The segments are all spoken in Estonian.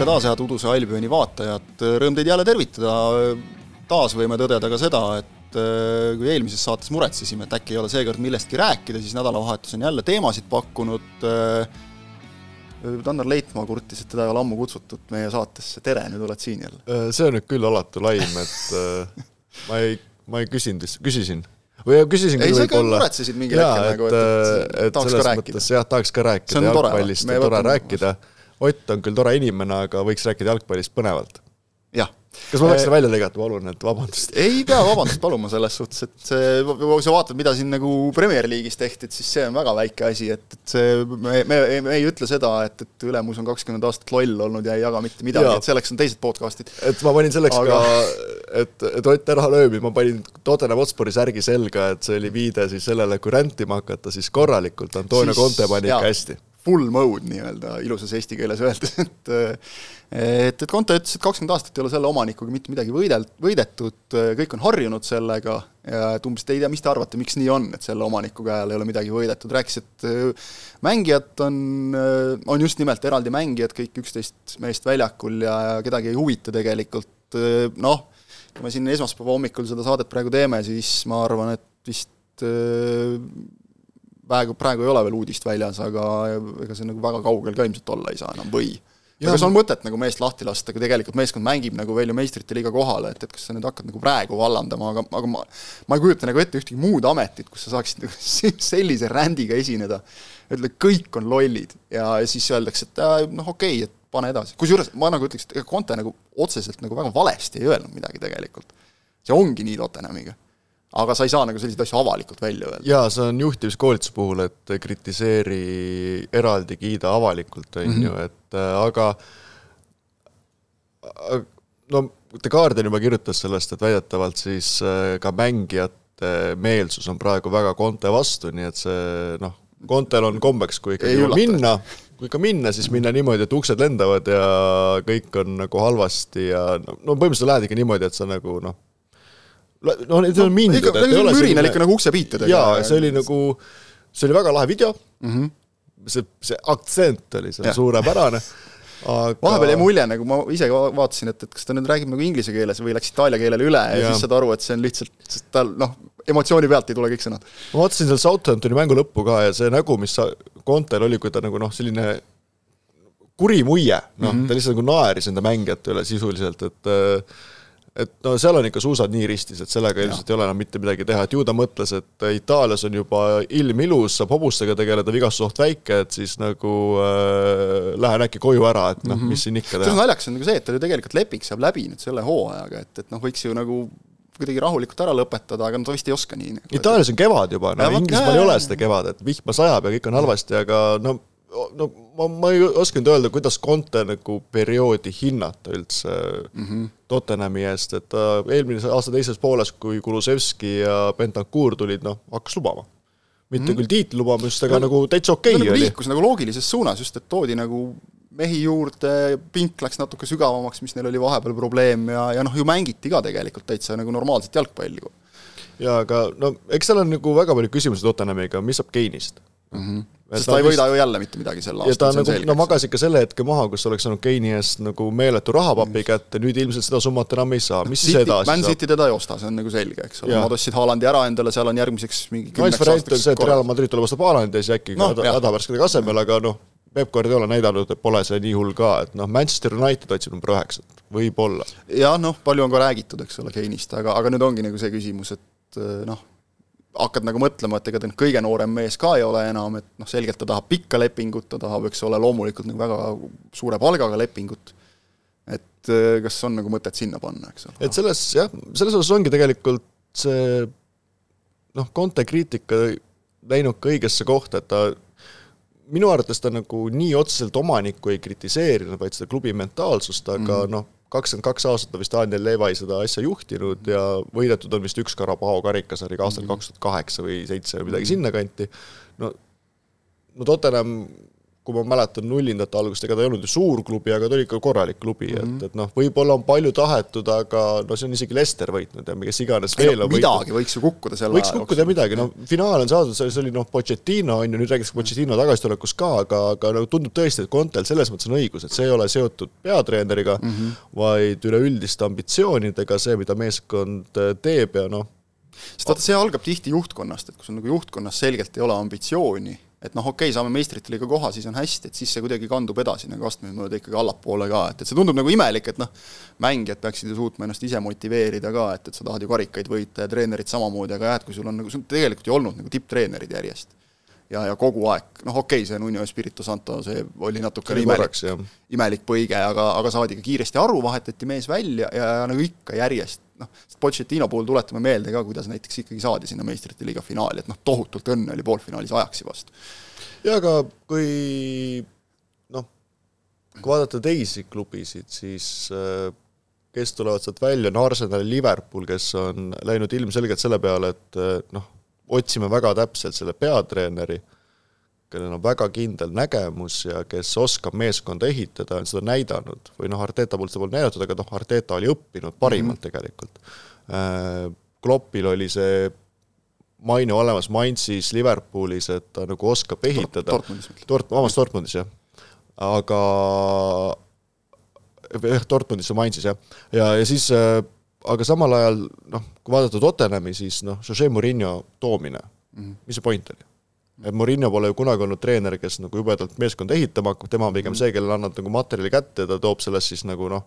tere taas, head Uduse Albioni vaatajad, rõõm teid jälle tervitada. taas võime tõdeda ka seda, et äh, kui eelmises saates muretsesime, et äkki ei ole seekord millestki rääkida, siis nädalavahetus on jälle teemasid pakkunud. Äh, Tannar Leitmaa kurtis, et teda ei ole ammu kutsutud meie saatesse, tere, nüüd oled siin jälle. Äh, see on nüüd küll alatu laim, et ma ei, ma ei küsinud, küsisin või küsisin küll võib-olla. muretsesid mingil hetkel nagu, et, et, et tahaks ka rääkida. jah, tahaks ka rääkida jalgpallist ja tore rääkida. Ott on küll tore inimene, aga võiks rääkida jalgpallist põnevalt. jah kas ma peaks selle välja lõigata, palun, et vabandust? ei pea vabandust paluma selles suhtes, et see, kui sa vaatad, mida siin nagu Premier League'is tehti, et siis see on väga väike asi, et, et see, me, me, me ei ütle seda, et, et ülemus on kakskümmend aastat loll olnud ja ei jaga mitte midagi, et selleks on teised podcast'id. et ma panin selleks Aga... ka, et, et Ott ära lööbi, ma panin Tottenham Hotspuri särgi selga, et see oli viide siis sellele, kui rändima hakata, siis korralikult Antonio siis, Conte pani ikka hästi full mode nii-öelda ilusas eesti keeles öeldes, et et, et Conte ütles, et kakskümmend aastat ei ole selle omanikuga mitte midagi võidelt, võidetud, kõik on harjunud sellega ja et umbes te ei tea, mis te arvate, miks nii on, et selle omaniku käe all ei ole midagi võidetud, rääkis, et äh, mängijad on, äh, on just nimelt eraldi mängijad, kõik üksteist meest väljakul ja, ja kedagi ei huvita tegelikult, äh, noh, kui me siin esmaspäeva hommikul seda saadet praegu teeme, siis ma arvan, et vist praegu, praegu ei ole veel uudist väljas, aga ega see nagu väga kaugel ka ilmselt olla ei saa enam või? ja kas on mõtet nagu meest lahti lasta, kui tegelikult meeskond mängib nagu veel ju meistrite liiga kohale, et, et kas sa nüüd hakkad nagu praegu vallandama, aga, aga ma ma ei kujuta nagu ette ühtegi muud ametit, kus sa saaksid nagu sellise rändiga esineda. ütle, kõik on lollid ja siis öeldakse, et äh, noh, okei okay,, et pane edasi. kusjuures ma nagu ütleks, et ega Conte nagu otseselt nagu väga valesti ei öelnud midagi tegelikult. see ongi nii Tottenhamiga aga sa ei saa nagu selliseid asju avalikult välja öelda. jaa, see on juhtimiskoolituse puhul, et kritiseeri eraldi, kiida avalikult, on mhm. ju, et äh, aga no The Guardian juba kirjutas sellest, et väidetavalt siis äh, ka mängijate meelsus on praegu väga Conte vastu, nii et see noh, Contel on kombeks, kui ikkagi minna, kui ikka minna, siis minna niimoodi, et uksed lendavad ja kõik on nagu halvasti ja no, no põhimõtteliselt lähed ikka niimoodi, et sa nagu noh no need on mindud. ikka, nagu mürinal ikka nagu uksepiitudega. jaa, see oli nagu, see oli väga lahe video mm, -hmm. see, see aktsent oli seal suurepärane aga vahepeal jäi mulje, nagu ma ise vaatasin, et, et kas ta nüüd räägib nagu inglise keeles või läks itaalia keelele üle ja, ja siis saad aru, et see on lihtsalt, sest tal noh, emotsiooni pealt ei tule kõik sõnad. ma vaatasin seal Southamptoni mängu lõppu ka ja see nägu, mis Contel oli, kui ta nagu noh, selline kuri muie, noh mm -hmm., ta lihtsalt nagu naeris enda mängijate üle sisuliselt, et äh, et no seal on ikka suusad nii ristis, et sellega ilmselt ei ole enam mitte midagi teha, et ju ta mõtles, et Itaalias on juba ilm ilus, saab hobustega tegeleda, vigastusoht väike, et siis nagu äh, lähen äkki koju ära, et noh mm -hmm., mis siin ikka teha. naljakas on nagu see, et tal ju tegelikult leping saab läbi nüüd selle hooajaga, et, et noh, võiks ju nagu kuidagi rahulikult ära lõpetada, aga no ta vist ei oska nii nagu,. Itaalias on kevad juba, no Inglismaal ei ole seda kevadet, vihma sajab ja kõik on halvasti, aga no no ma, ma ei oska nüüd öelda, kuidas Conte nagu perioodi hinnata üldse mm -hmm. Tottenhami eest, et ta eelmise aasta teises pooles, kui Kulusevski ja Bentancur tulid, noh, hakkas lubama. mitte mm -hmm. küll tiitlilubamist, aga no, nagu täitsa okei okay nagu oli. liikus nagu loogilises suunas, just et toodi nagu mehi juurde, pink läks natuke sügavamaks, mis neil oli vahepeal probleem ja, ja noh, ju mängiti ka tegelikult täitsa nagu normaalset jalgpalli. jaa, aga no eks seal on nagu väga palju küsimusi Tottenhamiga, mis saab Keinist mm. -hmm sest ta ei võida ju jälle mitte midagi sel aastal. ja ta nagu, no magas ikka selle hetke maha, kus oleks saanud Keini eest nagu meeletu rahapapi kätte, nüüd ilmselt seda summat enam ei saa, mis City, siis edasi Man City teda ei osta, see on nagu selge, eks ole, nad ostsid Haalandi ära endale, seal on järgmiseks mingi no, üks variant on see, et Real Madrid tuleb ostab Haalandi ja siis äkki no, hädavärskede asemel, aga noh, Peep Guardiola näidanud, et pole see nii hull ka, et noh, Manchester United otsib number üheksat, võib-olla. jah, noh, palju on ka räägitud, eks ole, Keinist, aga, aga nüüd ongi nagu see küsimus, et noh, hakkad nagu mõtlema, et ega ta nüüd kõige noorem mees ka ei ole enam, et noh, selgelt ta tahab pikka lepingut, ta tahab, eks ole, loomulikult nagu väga suure palgaga lepingut, et äh, kas on nagu mõtet sinna panna, eks ole. et selles jah, selles osas ongi tegelikult see noh, Conte kriitika läinud ka õigesse kohta, et ta minu arvates ta nagu nii otseselt omanikku ei kritiseerinud, vaid seda klubi mentaalsust, aga mm -hmm. noh, kakskümmend kaks aastat on vist Daniel Levai seda asja juhtinud ja võidetud on vist üks Carabao karikasari ka aastal mhm. kaks tuhat kaheksa või seitse või midagi sinnakanti, no no Tottenham kui ma mäletan nullindate algust, ega ta ei olnud ju suur klubi, aga ta oli ikka korralik klubi mm, -hmm. et, et noh, võib-olla on palju tahetud, aga no see on isegi Lester võitnud ja kes iganes veel no, on midagi võitnud. võiks ju kukkuda selle võiks kukkuda midagi, no finaal on saadud, see oli noh, Pochettino on ju, nüüd räägitakse Pochettino tagasitulekust ka, aga, aga nagu tundub tõesti, et Contel selles mõttes on õigus, et see ei ole seotud peatreeneriga mm, -hmm. vaid üleüldiste ambitsioonidega, see, mida meeskond teeb ja noh, sest vaata, see algab tihti juhtkonnast, et kui sul nagu juhtkonnas selgelt ei ole ambitsiooni, et noh, okei okay,, saame meistrite liiga koha, siis on hästi, et siis see kuidagi kandub edasi nagu astmeid mööda ikkagi allapoole ka, et, et see tundub nagu imelik, et noh, mängijad peaksid ju suutma ennast ise motiveerida ka, et, et sa tahad ju karikaid võita ja treenerid samamoodi, aga jah, et kui sul on nagu, sul tegelikult ju olnud nagu tipptreenerid järjest ja, ja kogu aeg, noh okei okay,, see Nuno Espirito Santo, see oli natukene imelik, imelik põige, aga, aga saadi ka kiiresti aru, vahetati mees välja ja, ja nagu ikka järjest noh, Pochettino puhul tuletame meelde ka, kuidas näiteks ikkagi saadi sinna meistrite liiga finaali, et noh, tohutult õnne oli poolfinaalis Ajaxi vastu. jaa, aga kui noh, kui vaadata teisi klubisid, siis äh, kes tulevad sealt välja, on Arsenal ja Liverpool, kes on läinud ilmselgelt selle peale, et äh, noh, otsime väga täpselt selle peatreeneri kellel on väga kindel nägemus ja kes oskab meeskonda ehitada, on seda näidanud, või noh, Arteta poolt seda polnud näidatud, aga noh, Arteta oli õppinud parimalt mm -hmm. tegelikult. Äh, Kloppil oli see maine olemas Mainzis, Liverpoolis, et ta nagu oskab ehitada Dortmundis, Dort-, vabandust, Dortmundis jah. aga jah, Dortmundis ja Mainzis jah, ja, ja siis äh, aga samal ajal noh, kui vaadata Tottenhami, siis noh, Jose Murillo toomine mm, -hmm. mis see point oli? et Murillo pole ju kunagi olnud treener, kes nagu jubedalt meeskonda ehitama hakkab, tema on pigem see, kellele annad nagu materjali kätte ja ta toob sellest siis nagu noh,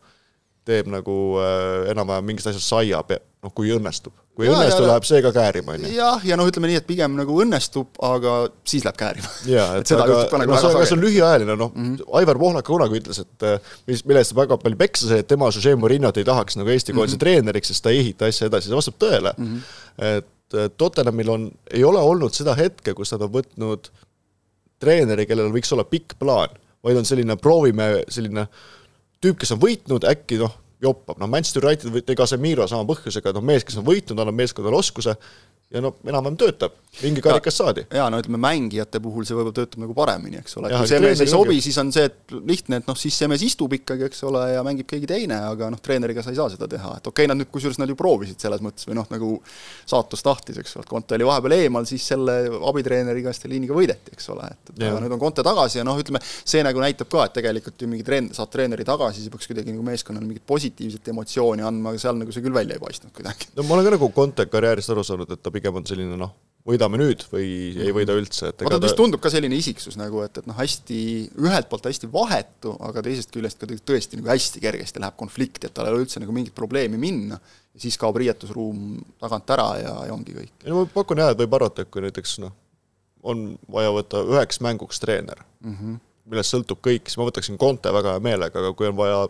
teeb nagu äh, enam-vähem mingist asjast saia, noh kui õnnestub. kui ja, õnnestu, läheb see ka käärima, on ju. jah, ja noh, ütleme nii, et pigem nagu õnnestub, aga siis läheb käärima. jaa, et, et aga nagu no, see, aga see on lühiajaline, noh mm -hmm., Aivar Pohlak kunagi ütles, et äh, mis, mille eest ta väga palju peksa sai, et tema Jose Murillo't ei tahaks nagu Eesti koondise mm -hmm. treeneriks, sest ta ei ehita asja edasi, see vastab tõele mm. -hmm. et et Tottenhamil on, ei ole olnud seda hetke, kus nad on võtnud treeneri, kellel võiks olla pikk plaan, vaid on selline, proovime, selline tüüp, kes on võitnud, äkki noh, joppab, noh Manchester United või Casemiro sama põhjusega, noh mees, kes on võitnud, annab meeskonnale oskuse, ja no enam-vähem töötab, mingi karikas saadi. jaa, no ütleme, mängijate puhul see võib-olla töötab nagu paremini, eks ole, et kui see mees ei sobi, siis on see, et lihtne, et noh, siis see mees istub ikkagi, eks ole, ja mängib keegi teine, aga noh, treeneriga sa ei saa seda teha, et okei okay,, nad nüüd kusjuures nad ju proovisid selles mõttes või noh, nagu saatus tahtis, eks ole, Conte oli vahepeal eemal, siis selle abitreeneriga Steliniga võideti, eks ole, et, et aga nüüd on Conte tagasi ja noh, ütleme, see nagu näitab ka, et tegelikult ju mingi treen-, saad treeneri tagasi, siis peaks kuidagi nagu meeskonnale mingit positiivset emotsiooni andma, aga seal nagu see küll välja ei paistnud kuidagi. no ma olen ka nagu Conte karjäärist aru saanud, et ta pigem on selline noh, võidame nüüd või ei mhm. võida üldse, et vaata, ta vist tundub ka selline isiksus nagu, et, et noh, hästi, ühelt poolt hästi vahetu, aga teisest küljest ka tõesti nagu hästi kergesti läheb konflikti, et tal ei ole üldse nagu mingit probleemi minna, ja siis kaob riietusruum tagant ära ja, ja ongi kõik. ei no ma pakun jah, et võib arvata, et kui näiteks noh, on vaja võtta üheks mänguks treener mm, -hmm. millest sõltub kõik, siis ma võtaksin Conte väga hea meelega, aga kui on vaja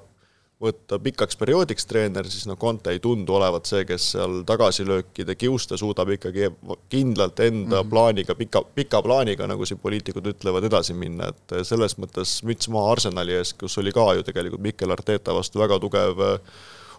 võtta pikaks perioodiks treener, siis noh, Conte ei tundu olevat see, kes seal tagasilöökide kiuste suudab ikkagi kindlalt enda mm -hmm. plaaniga, pika, pika plaaniga, nagu siin poliitikud ütlevad, edasi minna, et selles mõttes müts maha Arsenali ees, kus oli ka ju tegelikult Mikel Arteta vastu väga tugev äh,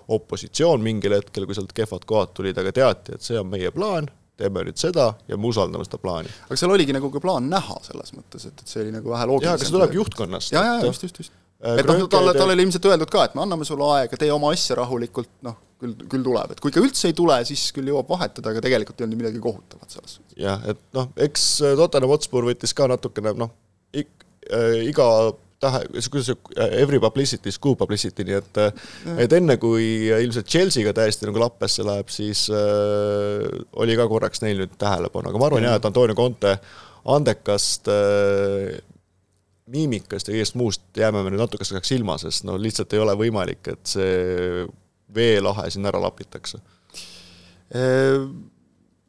opositsioon mingil hetkel, kui sealt kehvad kohad tulid, aga teati, et see on meie plaan, teeme nüüd seda ja me usaldame seda plaani. aga seal oligi nagu ka plaan näha selles mõttes, et, et see oli nagu vähe loogilisem. jaa, aga see tuleb juhtkonnast. jaa, jaa, just, just, just et noh, talle, talle oli ilmselt öeldud ka, et me anname sulle aega, tee oma asja rahulikult, noh, küll, küll tuleb, et kui ikka üldse ei tule, siis küll jõuab vahetada, aga tegelikult ei olnud midagi kohutavat selles jah, et noh, eks äh, Tottenham Hotspur võttis ka natukene noh, äh, iga tahe, kuidas see every publicity is good publicity, nii et et enne, kui ilmselt Chelsea'ga täiesti nagu lappesse läheb, siis äh, oli ka korraks neil nüüd tähelepanu, aga ma arvan jah, et Antonio Conte andekast äh, miimikast ja kõigest muust jääme me nüüd natukeseks ilma, sest no lihtsalt ei ole võimalik, et see veelahe siin ära lapitakse.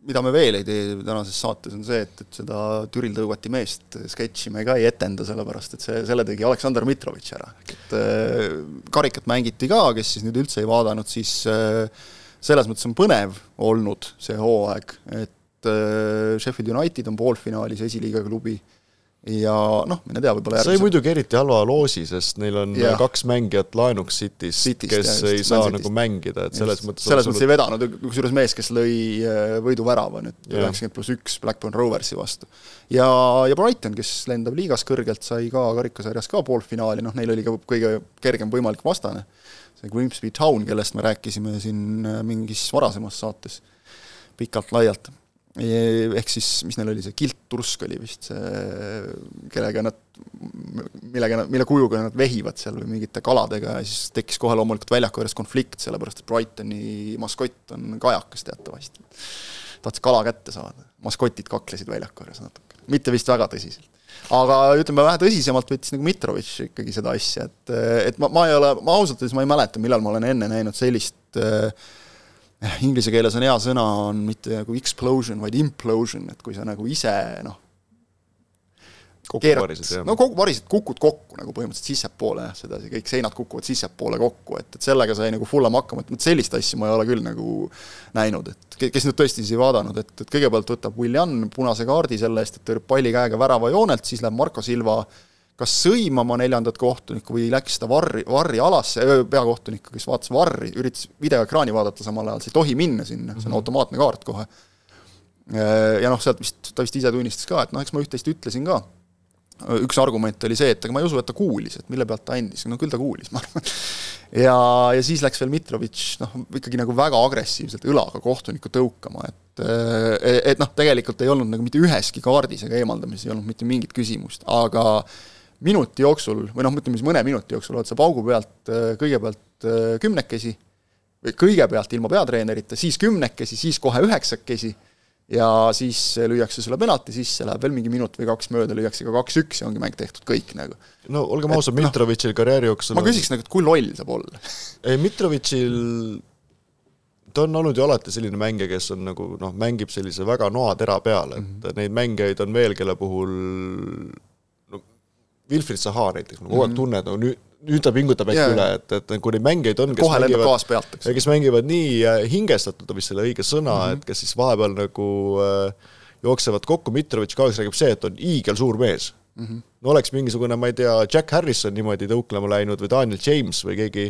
Mida me veel ei tee tänases saates, on see, et, et seda Türil tõugati meest sketši me ka ei etenda, sellepärast et see, selle tegi Aleksandr Mitrovitš ära. et karikat mängiti ka, kes siis nüüd üldse ei vaadanud, siis selles mõttes on põnev olnud see hooaeg, et Sheffield United on poolfinaalis esiliiga klubi ja noh, mine tea, võib-olla järgmise... sai muidugi eriti halva loosi, sest neil on ja. kaks mängijat laenuks City's, City's, kes jah, ei saa Citys. nagu mängida, et selles just. mõttes selles mõttes ei vedanud, kusjuures mees, kes lõi äh, võiduvärava nüüd üheksakümmend pluss üks Blackburn Roversi vastu. ja, ja Brighton, kes lendab liigas kõrgelt, sai ka karikasarjas ka poolfinaali, noh neil oli ka kõige kergem võimalik vastane, see Grimsby Town, kellest me rääkisime siin äh, mingis varasemas saates pikalt-laialt ehk siis, mis neil oli, see kilttursk oli vist see, kellega nad, millega nad, mille kujuga nad vehivad seal või mingite kaladega ja siis tekkis kohe loomulikult väljaku ääres konflikt, sellepärast et Brightoni maskott on kajakas teatavasti. tahtis kala kätte saada, maskotid kaklesid väljaku ääres natuke, mitte vist väga tõsiselt. aga ütleme, vähe tõsisemalt võttis nagu Mitrovic ikkagi seda asja, et, et ma, ma ei ole, ma ausalt öeldes ma ei mäleta, millal ma olen enne näinud sellist äh, inglise keeles on hea sõna, on mitte nagu explosion, vaid implosion, et kui sa nagu ise noh, keerad, no kogu varised, kukud kokku nagu põhimõtteliselt sissepoole jah, sedasi, kõik seinad kukuvad sissepoole kokku, et, et sellega sai nagu Fulham hakkama, et sellist asja ma ei ole küll nagu näinud, et kes nüüd tõesti siis ei vaadanud, et, et kõigepealt võtab Willian punase kaardi selle eest, et tõrjub palli käega väravajoonelt, siis läheb Marko Silva kas sõimama neljandat kohtunikku või läks ta varri, varri alasse, peakohtunikku, kes vaatas varri, üritas videoekraani vaadata samal ajal, see ei tohi minna sinna, see on mhm. automaatne kaart kohe. Ja noh, sealt vist, ta vist ise tunnistas ka, et noh, eks ma üht-teist ütlesin ka, üks argument oli see, et ega ma ei usu, et ta kuulis, et mille pealt ta andis, no küll ta kuulis, ma arvan. ja, ja siis läks veel Mitrovic noh, ikkagi nagu väga agressiivselt õlaga kohtunikku tõukama, et et noh, tegelikult ei olnud nagu mitte üheski kaardis ega eemaldamises ei olnud mitte mingit küsimust, aga minuti jooksul või noh, ütleme siis mõne minuti jooksul oled sa paugu pealt äh, kõigepealt äh, kümnekesi, või kõigepealt ilma peatreenerita, siis kümnekesi, siis kohe üheksakesi ja siis lüüakse sulle penalti sisse, läheb veel mingi minut või kaks mööda, lüüakse ka kaks-üks ja ongi mäng tehtud, kõik nagu. no olgem ausad, noh, Mitrovitšil no, karjääri jooksul ma küsiks nagu, et kui loll saab olla ei, Mitrovitšil ta on olnud ju alati selline mängija, kes on nagu noh, mängib sellise väga noatera peal, et mm -hmm. neid mängijaid on veel, kelle puhul Wilfried Zaha näiteks, ma kogu aeg mhm. tunnen, et no nüüd, nüüd ta pingutab äkki üle, et, et nagu neid mängijaid on, kes eks. kes mängivad nii äh, hingestatult, on vist selle õige sõna mm, -hmm. et kes siis vahepeal nagu äh, jooksevad kokku, Mitrovic kahjuks räägib see, et on hiigelsuur mees mm. -hmm. no oleks mingisugune, ma ei tea, Jack Harrison niimoodi tõuklema läinud või Daniel James või keegi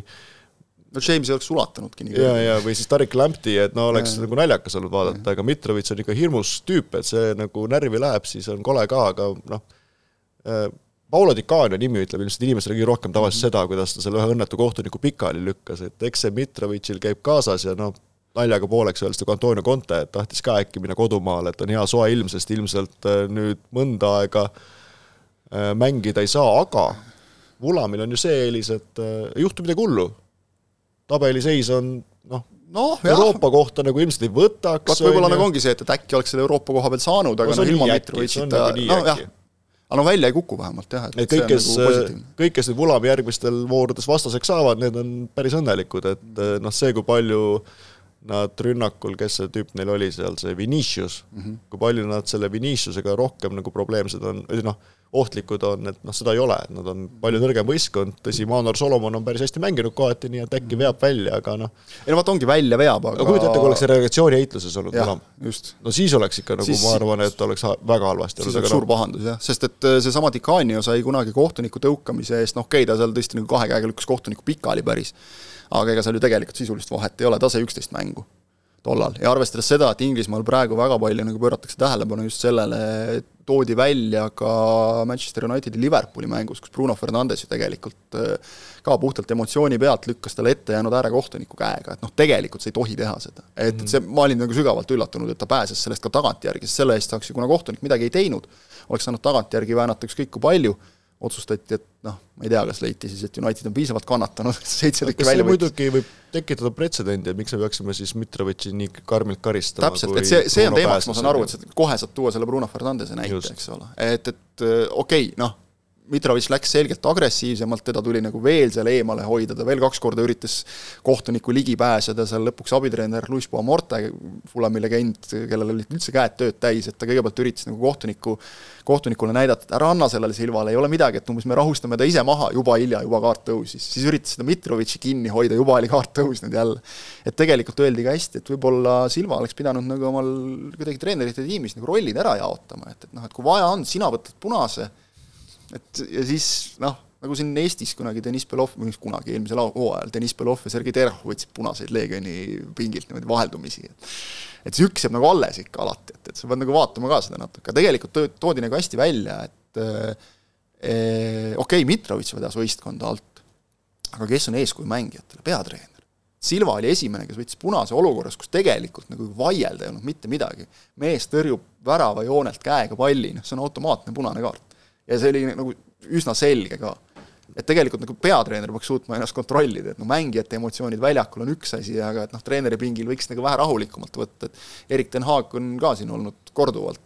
no James ei oleks sulatanudki nii ja, ja või siis Tarik Lampti, et no oleks ja. nagu naljakas olnud vaadata, aga Mitrovic on ikka hirmus tüüp, et see nagu närvi läheb, siis on kole ka, aga noh, äh, Paolo Di Canio nimi ütleb ilmselt inimestele kõige rohkem tavaliselt seda, kuidas ta selle ühe õnnetu kohtuniku pikali lükkas, et eks see Mitrovitšil käib kaasas ja noh, naljaga pooleks öeldes nagu Antonio Conte, et tahtis ka äkki minna kodumaale, et on hea soe ilm, sest ilmselt äh, nüüd mõnda aega äh, mängida ei saa, aga Vulamil on ju see eelis, et äh, ei juhtu midagi hullu. tabeliseis on noh, noh, Euroopa kohta nagu ilmselt ei võtaks. vot võib-olla nagu ongi see, et, et äkki oleks selle Euroopa koha peal saanud, aga no, no ilma Mitrovitšita, nagu noh jah, aga no välja ei kuku vähemalt jah, et, et kõik, kes nagu, kõik, kes nüüd Vulami järgmistel voorudes vastaseks saavad, need on päris õnnelikud, et noh, see, kui palju nad rünnakul, kes see tüüp neil oli seal, see Vinicius mm, -hmm. kui palju nad selle Viniciusega rohkem nagu probleemsed on, või noh, ohtlikud on, et noh, seda ei ole, et nad on palju nõrgem võistkond, tõsi, Manor Solomon on päris hästi mänginud kohati, nii et äkki veab välja, aga noh. ei no vot, ongi välja veab, aga no kujuta ette, kui oleks see reagatsiooni heitluses olnud enam. no siis oleks ikka nagu siis, ma arvan, et oleks väga halvasti olnud. siis oleks suur pahandus jah, sest et äh, seesama Dicanio sai kunagi kohtuniku tõukamise eest, noh okei okay,, ta seal tõesti nagu kahe käega lükkas kohtuniku pikali päris, aga ega seal ju tegelikult sisulist vahet ei ole, ta sai üksteist mängu tollal. Ja arvestades seda, et Inglismaal praegu väga palju nagu pööratakse tähelepanu just sellele, toodi välja ka Manchester Unitedi Liverpooli mängus, kus Bruno Fernandes ju tegelikult äh, ka puhtalt emotsiooni pealt lükkas talle ette jäänud äärekohtuniku käega, et noh, tegelikult sa ei tohi teha seda. et, et see, ma olin nagu sügavalt üllatunud, et ta pääses sellest ka tagantjärgi, sest selle eest saaks ju, kuna kohtunik midagi ei teinud, oleks saanud tagantjärgi väänata ükskõik kui palju otsustati, et noh, ma ei tea, kas leiti siis, et United on piisavalt kannatanud, et seitse tükki välja võttis. muidugi võib tekitada pretsedendi, et miks me peaksime siis Mitrovitši nii karmilt karistama täpselt, et see, see on teemaks, ma saan aru, et sa kohe saad tuua selle Bruno Fernandese näite, eks ole, et, et okei okay,, noh, Mitrovic läks selgelt agressiivsemalt, teda tuli nagu veel seal eemale hoida, ta veel kaks korda üritas kohtuniku ligi pääseda, seal lõpuks abitreener Luis Puamorte, Fulamile käinud, kellel olid üldse käed tööd täis, et ta kõigepealt üritas nagu kohtuniku, kohtunikule näidata, et ära anna sellele Silvale, ei ole midagi, et umbes me rahustame ta ise maha, juba hilja, juba kaart tõusis. siis üritas seda Mitrovitši kinni hoida, juba oli kaart tõusnud jälle. et tegelikult öeldi ka hästi, et võib-olla Silva oleks pidanud nagu omal kuidagi treenerite tiimis nagu rollid ära jaotama, et, et noh, et kui vaja on, sina võtad punase et ja siis noh, nagu siin Eestis kunagi Deniss Belov, kunagi, eelmisel hooajal Deniss Belov ja Sergei Terhov võtsid punaseid Leegioni pingilt niimoodi vaheldumisi, et et see üks jääb nagu alles ikka alati, et, et sa pead nagu vaatama ka seda natuke, tegelikult toodi nagu hästi välja, et eh, okei okay,, Mitrovic vedas võistkonda alt, aga kes on eeskuju mängijatele, peatreener. Silva oli esimene, kes võttis punase olukorras, kus tegelikult nagu vaielda ei olnud mitte midagi. mees tõrjub väravajoonelt käega palli, noh see on automaatne punane kaart. Ja see oli nagu üsna selge ka. et tegelikult nagu peatreener peaks suutma ennast kontrollida, et no mängijate emotsioonid väljakul on üks asi, aga et noh, treeneri pingil võiks nagu vähe rahulikumalt võtta, et Erik ten Haag on ka siin olnud korduvalt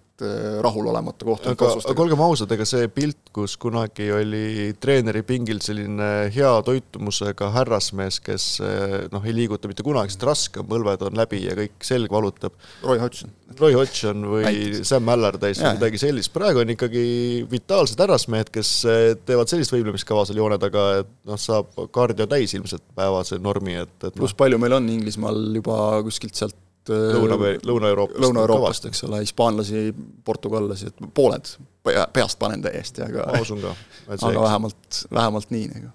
rahulolematu kohtunik otsustega. aga olgem ausad, ega see pilt, kus kunagi oli treeneri pingil selline hea toitumusega härrasmees, kes äh, noh, ei liiguta mitte kunagi, sest raske on, põlved on läbi ja kõik selg valutab. Roy Hodgson. Roy Hodgson või Näiteks. Sam Allardyce või midagi sellist, praegu on ikkagi vitaalsed härrasmehed, kes äh, teevad sellist võimlemiskava seal joone taga, et noh, saab kardio täis ilmselt päevase normi, et, et pluss noh. palju meil on Inglismaal juba kuskilt sealt Lõuna, Lõuna-Euroopast. Lõuna-Euroopast, eks ole, hispaanlasi, portugallasi, et pooled peast panen täiesti, aga ma usun ka. aga vähemalt, vähemalt nii nagu.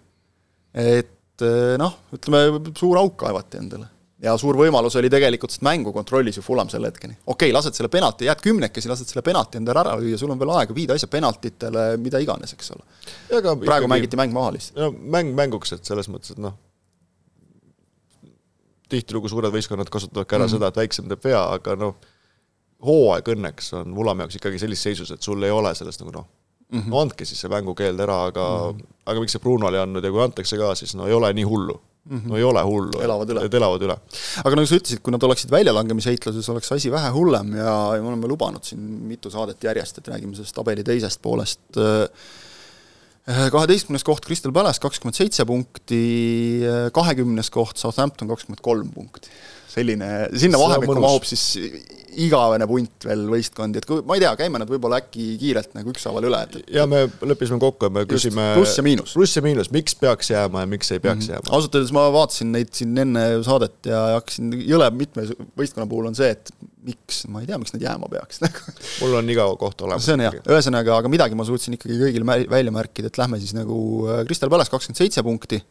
et äh, noh, ütleme, suur auk kaevati endale. ja suur võimalus oli tegelikult, sest mängu kontrollis ju Fulam selle hetkeni. okei okay,, lased selle penalti, jääd kümnekesi, lased selle penalti endale ära lüüa, sul on veel aega, viid asja penaltitele, mida iganes, eks ole. praegu ikkagi, mängiti mäng maha lihtsalt. no mäng mänguks, et selles mõttes, et noh, tihtilugu suured võistkonnad kasutavad ka ära mm -hmm. seda, et väiksem teeb vea, aga noh, hooaeg õnneks on Vulamäe jaoks ikkagi sellises seisus, et sul ei ole sellest nagu noh mm, -hmm. no andke siis see mängukeeld ära, aga mm, -hmm. aga miks see Brunole ei andnud ja kui antakse ka, siis no ei ole nii hullu mm. -hmm. no ei ole hullu. et elavad üle. aga nagu sa ütlesid, kui nad oleksid väljalangemisheitluses, oleks asi vähe hullem ja, ja me oleme lubanud siin mitu saadet järjest, et räägime sellest tabeli teisest poolest Äh, kaheteistkümnes koht Crystal Palace kakskümmend seitse punkti, kahekümnes koht Southampton kakskümmend kolm punkti. Selline, sinna vahemikku mahub siis igavene punt veel võistkondi, et kui, ma ei tea, käime nad võib-olla äkki kiirelt nagu ükshaaval üle, et ja me leppisime kokku ja me küsime pluss ja miinus. pluss ja miinus, miks peaks jääma ja miks ei peaks mm -hmm. jääma? ausalt öeldes ma vaatasin neid siin enne saadet ja hakkasin, jõle mitme võistkonna puhul on see, et miks, ma ei tea, miks nad jääma peaks mul on iga koht olemas. see on hea, ühesõnaga, aga midagi ma suutsin ikkagi kõigile välja märkida, et lähme siis nagu äh, Crystal Palace kakskümmend seitse punkti,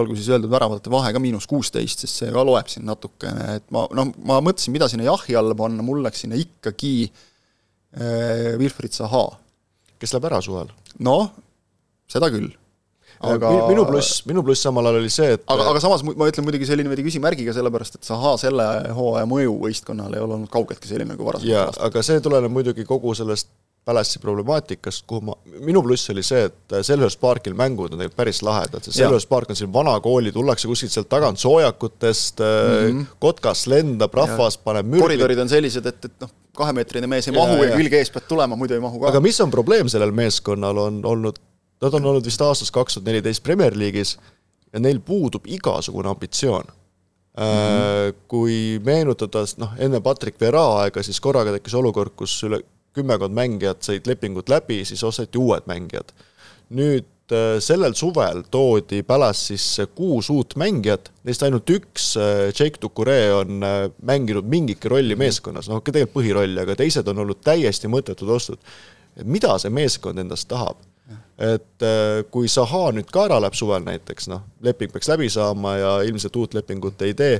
olgu siis öeldud väravate vahe ka miinus kuusteist, sest see ka loeb siin natukene, et ma noh, ma mõtlesin, mida sinna jahi alla panna, mul läks sinna ikkagi äh, Wilfried Zaha. kes läheb ära suvel? noh, seda küll aga minu pluss, minu pluss samal ajal oli see, et aga, aga samas ma ütlen muidugi selline veidi küsimärgiga, sellepärast et Zaha selle hooaja mõju võistkonnale ei ole olnud kaugeltki selline nagu varasemalt. jaa, aga see tuleneb muidugi kogu sellest Palassi problemaatikast, kuhu ma, minu pluss oli see, et Selver's Parkil mängud on tegelikult päris lahedad, sest Selver's Park on selline vana kooli, tullakse kuskilt sealt tagant soojakutest mm, -hmm. kotkas lendab, rahvas ja. paneb mürgli. koridorid on sellised, et, et noh, kahemeetrine mees ei ja, mahu ja, ja külge ees pead tulema, muidu ei mahu ka. aga mis on probleem sellel meeskonnal, on olnud Nad on olnud vist aastast kaks tuhat neliteist Premier League'is ja neil puudub igasugune ambitsioon mm. -hmm. Kui meenutada, noh, enne Patrick Vera aega, siis korraga tekkis olukord, kus üle kümmekond mängijat said lepingud läbi, siis osteti uued mängijad. nüüd äh, sellel suvel toodi Palace'isse kuus uut mängijat, neist ainult üks, äh, Jake Ducouree, on mänginud mingitki rolli mhm. meeskonnas, noh, tegelikult põhirolli, aga teised on olnud täiesti mõttetud ostud. mida see meeskond endast tahab? et äh, kui Zaha nüüd ka ära läheb suvel näiteks, noh, leping peaks läbi saama ja ilmselt uut lepingut ei tee,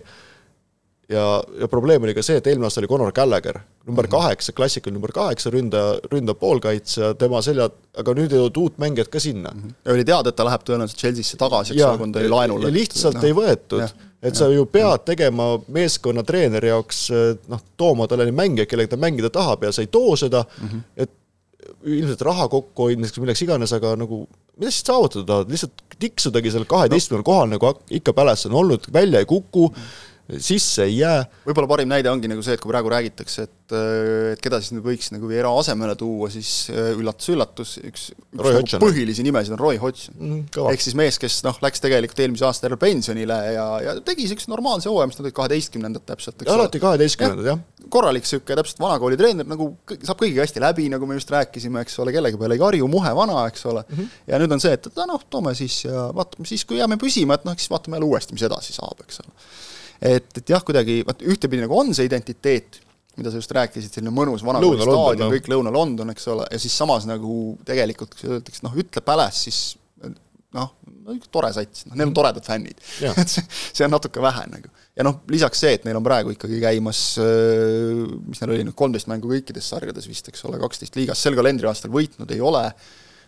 ja, ja probleem oli ka see, et eelmine aasta oli Conor Gallagher, number -hmm. kaheksa, klassikaline number kaheksa, ründaja, ründav poolkaitsja, tema selja, aga nüüd ei olnud uut mängijat ka sinna. -hmm. ja oli teada, et ta läheb tõenäoliselt Chelsea'sse tagasi, eks ole, kui ta oli laenul. lihtsalt no. ei võetud, et ja. sa ju pead tegema meeskonna treeneri jaoks noh, tooma talle neid mängijaid, kellega ta mängida tahab ja sa ei too seda mm, -hmm. et ilmselt raha kokkuhoidmiseks milleks iganes, aga nagu mida siis saavutada tahad, lihtsalt tiksudagi seal kaheteistkümnel no. kohal nagu ikka Palace on olnud, välja ei kuku mm, sisse ei jää. võib-olla parim näide ongi nagu see, et kui praegu räägitakse, et, äh, et keda siis nüüd võiks nagu Viera asemele tuua, siis üllatus-üllatus, äh, üks, üks nagu põhilisi nimesid on Roy Hodgson mm,. ehk siis mees, kes noh, läks tegelikult eelmise aasta järel pensionile ja, ja tegi niisuguse normaalse hooaja, mis nad olid kaheteistkümnendad täpselt, eks ole. alati kaheteistkümnendad, jah ja.. korralik niisugune täpselt vanakooli treener, nagu saab kõigiga hästi läbi, nagu me just rääkisime, eks ole, kellegi peale ei karju, muhe vana, eks ole mm, -hmm. ja nüüd on see, et noh, toome siis ja vaatame siis, kui jääme püsima, et noh, siis vaatame jälle uuesti, mis edasi saab, eks ole et, et jah, kuidagi vaat ühtepidi nagu on see identiteet, mida sa just rääkisid, selline mõnus vanakooli staadion no., kõik Lõuna-London, eks ole, ja siis samas nagu tegelikult, kui öeldakse, noh, ütle Palace, siis noh, no tore sats, noh, neil on toredad fännid. et see, see on natuke vähe nagu. ja noh, lisaks see, et neil on praegu ikkagi käimas, äh, mis neil oli nüüd, kolmteist mängu kõikides sarjades vist, eks ole, kaksteist liigas, sel kalendriaastal võitnud ei ole,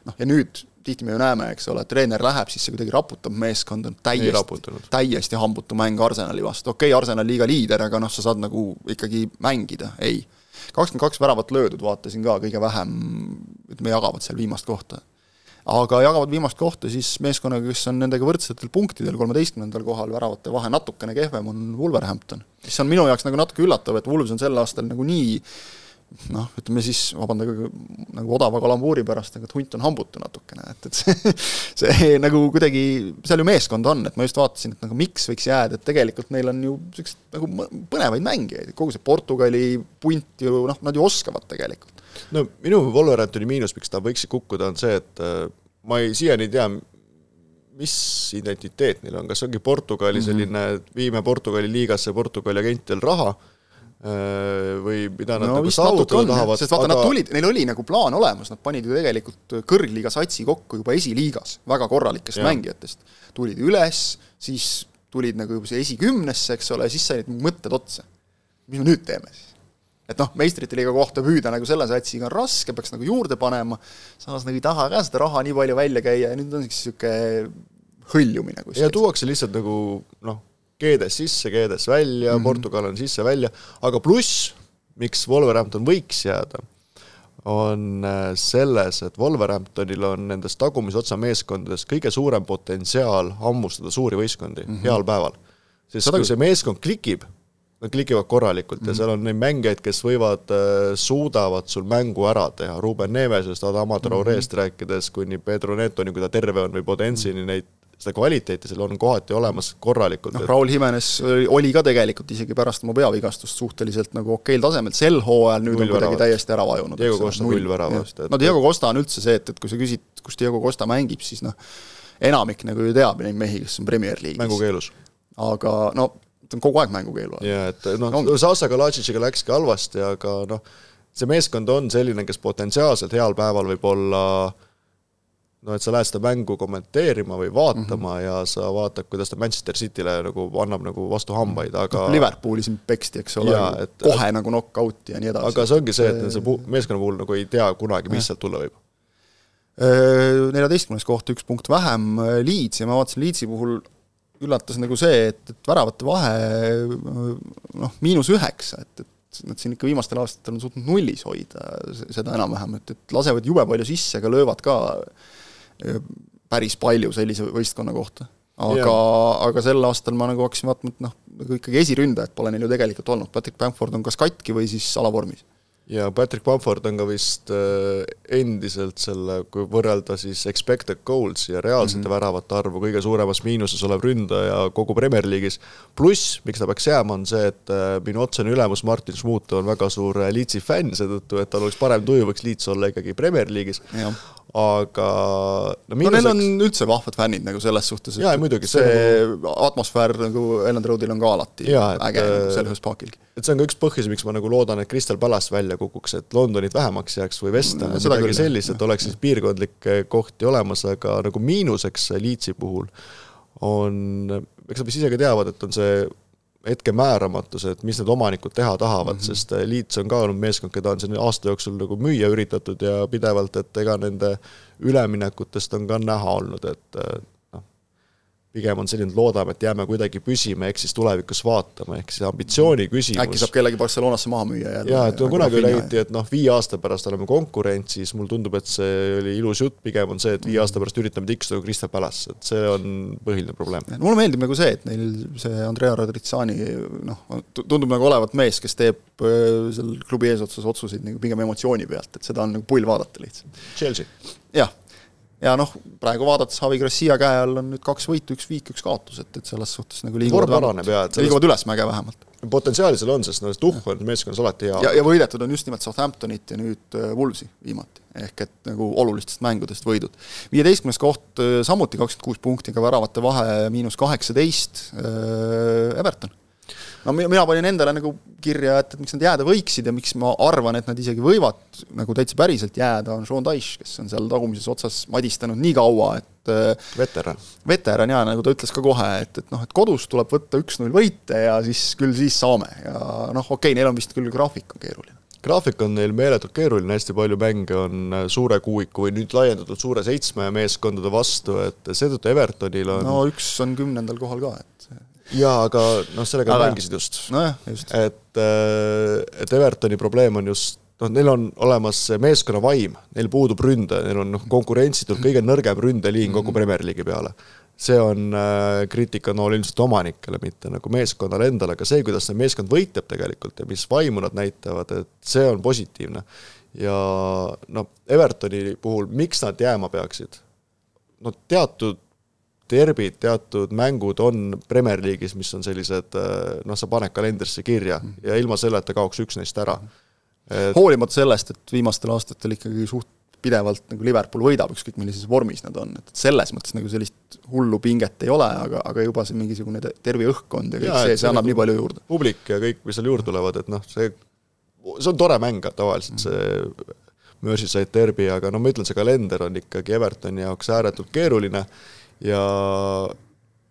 noh ja nüüd tihti me ju näeme, eks ole, treener läheb, siis see kuidagi raputab meeskonda, täiesti, täiesti hambutu mäng Arsenali vastu, okei okay,, Arsenal liiga liider, aga noh, sa saad nagu ikkagi mängida, ei. kakskümmend kaks väravat löödud, vaatasin ka, kõige vähem, ütleme, jagavad seal viimast kohta aga jagavad viimast kohta siis meeskonnaga, kes on nendega võrdsetel punktidel, kolmeteistkümnendal kohal, väravate vahe natukene kehvem on Wolverhampton. mis on minu jaoks nagu natuke üllatav, et Wolves on sel aastal nagu nii noh, ütleme siis, vabandage nagu odava kalambuuri pärast, aga et hunt on hambutu natukene, et, et see, see nagu kuidagi, seal ju meeskond on, et ma just vaatasin, et nagu miks võiks jääda, et tegelikult neil on ju niisuguseid nagu põnevaid mängijaid, kogu see Portugali punt ju noh, nad ju oskavad tegelikult no minu Wolverhamptoni miinus, miks ta võiks kukkuda, on see, et äh, ma ei, siiani ei tea, mis identiteet neil on, kas ongi Portugali mhm. selline mm, -hmm. viime Portugali liigasse Portugali agentidel raha või mida nad no, nagu saavutada tahavad. sest vaata aga..., nad tulid, neil oli nagu plaan olemas, nad panid ju tegelikult kõrgliiga satsi kokku juba esiliigas väga korralikest ja. mängijatest. tulid üles, siis tulid nagu juba see esikümnesse, eks ole, siis said mõtted otsa. mis me nüüd teeme siis? et noh, meistrite liiga kohta püüda nagu selle satsiga on raske, peaks nagu juurde panema, samas nagu ei taha ka seda raha nii palju välja käia ja nüüd on niisugune hõljumine kuskil. ja tuuakse lihtsalt nagu noh, G-des sisse, G-des välja mm, -hmm. Portugal on sisse-välja, aga pluss, miks Wolverhampton võiks jääda, on äh, selles, et Wolverhamptonil on nendest tagumise otsa meeskondadest kõige suurem potentsiaal hammustada suuri võistkondi mm -hmm. heal päeval. sest Sada... kui see meeskond klikib, nad klikivad korralikult mm -hmm. ja mhm. seal on neid mängijaid, kes võivad, äh, suudavad sul mängu ära teha, Ruben Nevesest, Adama Traorest mm -hmm. rääkides, kuni Pedro Netoni, kui ta terve on, või Podensini, neid seda kvaliteeti seal on kohati olemas korralikult. noh, Raul Jimenez oli ka tegelikult isegi pärast oma peavigastust suhteliselt nagu okeil tasemel, sel hooajal nüüd null on kuidagi täiesti ära vajunud. Diego Costa null väravat. no Diego Costa on üldse see, et, et kui sa küsid, kus Diego Costa mängib, siis noh, enamik nagu ju teab neid mehi, kes on Premier League'is. mängukeelus. aga no ta on kogu aeg mängukeelu all. jaa, et noh no,, Sasa Kalajitšiga läkski halvasti, aga noh, see meeskond on selline, kes potentsiaalselt heal päeval võib olla no et sa lähed seda mängu kommenteerima või vaatama mm -hmm. ja sa vaatad, kuidas ta Manchester Cityle nagu annab nagu vastu hambaid, aga no, Liverpooli siin peksti, eks ole, et kohe nagu knock-out'i ja nii edasi. aga see ongi see, et see meeskonna puhul nagu ei tea kunagi, mis sealt tulla võib. Neljateistkümnes koht, üks punkt vähem, Leeds ja ma vaatasin Leedsi puhul üllatas nagu see, et, et väravate vahe noh, miinus üheksa, et, et nad siin ikka viimastel aastatel on suutnud nullis hoida seda enam-vähem, et, et lasevad jube palju sisse, aga löövad ka eh, päris palju sellise võistkonna kohta. aga, aga sel aastal ma nagu hakkasin vaatama, et noh, nagu ikkagi esiründajat pole neil ju tegelikult olnud, Patrick Bamford on kas katki või siis alavormis ja Patrick Bamford on ka vist äh, endiselt selle, kui võrrelda siis expected goals ja reaalsete mm -hmm. väravate arvu, kõige suuremas miinuses olev ründaja kogu Premier League'is. pluss, miks ta peaks jääma, on see, et äh, minu otsene ülemus Martin Schmuth on väga suur Leedsi fänn, seetõttu et tal oleks parem tuju, võiks Leeds olla ikkagi Premier League'is aga no, no neil on üldse vahvad fännid nagu selles suhtes, et jaa, muidugi, see, see atmosfäär nagu Ellen Roadil on ka alati jaa, et, äge nagu Selhurst Parkilgi. et see on ka üks põhjus, miks ma nagu loodan, et Crystal Palace välja kukuks, et Londonit vähemaks jääks või West Ham, midagi sellist, et oleks siis piirkondlikke kohti olemas, aga nagu miinuseks Leedsi puhul on, eks nad vist ise ka teavad, et on see hetke määramatus, et mis need omanikud teha tahavad mm, -hmm. sest eh, Leeds on ka olnud meeskond, keda on siin aasta jooksul nagu müüa üritatud ja pidevalt, et ega nende üleminekutest on ka näha olnud, et eh, pigem on selline, et loodame, et jääme kuidagi püsima, ehk siis tulevikus vaatama, ehk siis ambitsiooni küsimus. äkki saab kellegi Barcelonasse maha müüa jälle. jaa, et kunagi räägiti, et noh, viie aasta pärast oleme konkurentsis, mulle tundub, et see oli ilus jutt, pigem on see, et viie aasta pärast üritame tiksuda Crystal Palace, et see on põhiline probleem. mulle meeldib nagu see, et neil see Andrea Radritsani noh, tundub nagu olevat mees, kes teeb äh, seal klubi eesotsas otsuseid nagu pigem emotsiooni pealt, et seda on nagu pull vaadata lihtsalt. Chelsea? jah ja noh, praegu vaadates Javi Gracia käe all on nüüd kaks võitu, üks viik, üks kaotus, et, et selles suhtes nagu liiguvad sellest... liiguvad ülesmäge vähemalt. potentsiaali seal on, sest noh, tuhh on meeskonnas alati hea. ja, ja võidetud on just nimelt Southamptonit ja nüüd äh, Wolvesi viimati. ehk et nagu olulistest mängudest võidud. viieteistkümnes koht äh, samuti kakskümmend kuus punkti, aga väravate vahe miinus kaheksateist, äh, Everton no mina panin endale nagu kirja, et, et miks nad jääda võiksid ja miks ma arvan, et nad isegi võivad nagu täitsa päriselt jääda, on Sean Dyche, kes on seal tagumises otsas madistanud nii kaua, et veteran. veteran jaa, nagu ta ütles ka kohe, et, et noh, et kodus tuleb võtta üks-null võite ja siis küll siis saame ja noh, okei okay,, neil on vist küll graafik on keeruline graafik on neil meeletult keeruline, hästi palju mänge on suure kuuiku või nüüd laiendatud suure seitsme meeskondade vastu, et seetõttu Evertonil on no üks on kümnendal kohal ka, et jaa, aga noh, sellega nad mängisid just. just. et, äh, et Evertoni probleem on just noh, neil on olemas meeskonna vaim, neil puudub ründaja, neil on noh, konkurentsitult kõige nõrgem ründeliin kogu Premier League'i peale. see on äh, kriitikanool ilmselt omanikele, mitte nagu meeskonnale endale, aga see, kuidas see meeskond võitleb tegelikult ja mis vaimu nad näitavad, et see on positiivne. ja noh, Evertoni puhul, miks nad jääma peaksid? no teatud derbid, teatud mängud on Premier League'is, mis on sellised äh, noh, sa paned kalendrisse kirja ja ilma selleta kaoks üks neist ära. Et.... hoolimata sellest, et viimastel aastatel ikkagi suht pidevalt nagu Liverpool võidab, ükskõik millises vormis nad on, et selles mõttes nagu sellist hullu pinget ei ole, aga, aga juba see mingisugune terve õhkkond ja kõik ja, see, see annab nagu nii palju juurde. publik ja kõik, mis seal juurde tulevad, et noh, see, see on tore mäng tavaliselt, see Merseyside derbi, aga no ma ütlen, see kalender on ikkagi Evertoni jaoks ääretult keeruline ja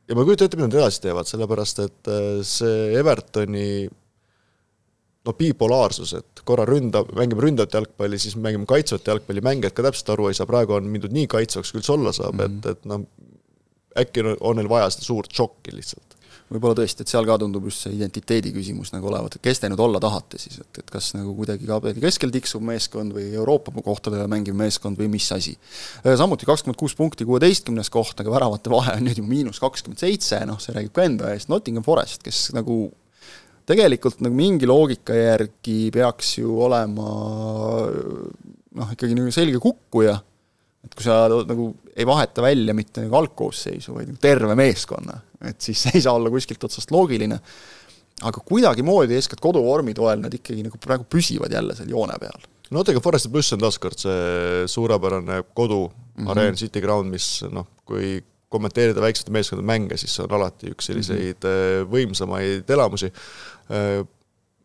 ja ma ei kujuta ette, mida nad edasi teevad, sellepärast et äh, see Evertoni no bipolaarsus, et korra ründab, mängime ründavat jalgpalli, siis mängime kaitsvat jalgpalli, mängijad ka täpselt aru ei saa, praegu on mindud nii kaitsvaks, kui üldse olla saab mm, -hmm. et, et noh, äkki on neil vaja seda suurt šokki lihtsalt võib-olla tõesti, et seal ka tundub just see identiteedi küsimus nagu olevat, et kes te nüüd olla tahate siis, et, et kas nagu kuidagi kabeli keskel tiksuv meeskond või Euroopa kohtadele mängiv meeskond või mis asi. samuti kakskümmend kuus punkti, kuueteistkümnes koht, aga väravate vahe on nüüd juba miinus kakskümmend seitse, noh, see räägib ka enda eest, Nottingham Forest, kes nagu tegelikult nagu mingi loogika järgi peaks ju olema noh, ikkagi nagu selge kukkuja et kui sa nagu ei vaheta välja mitte nagu algkoosseisu, vaid nagu terve meeskonna, et siis see ei saa olla kuskilt otsast loogiline, aga kuidagimoodi, eeskätt koduvormi toel, nad ikkagi nagu praegu püsivad jälle seal joone peal. Nottingham Foresti pluss on taaskord see suurepärane kodu mm -hmm. areen City Ground, mis noh, kui kommenteerida väiksete meeskondade mänge, siis see on alati üks selliseid mm -hmm. võimsamaid elamusi. Äh,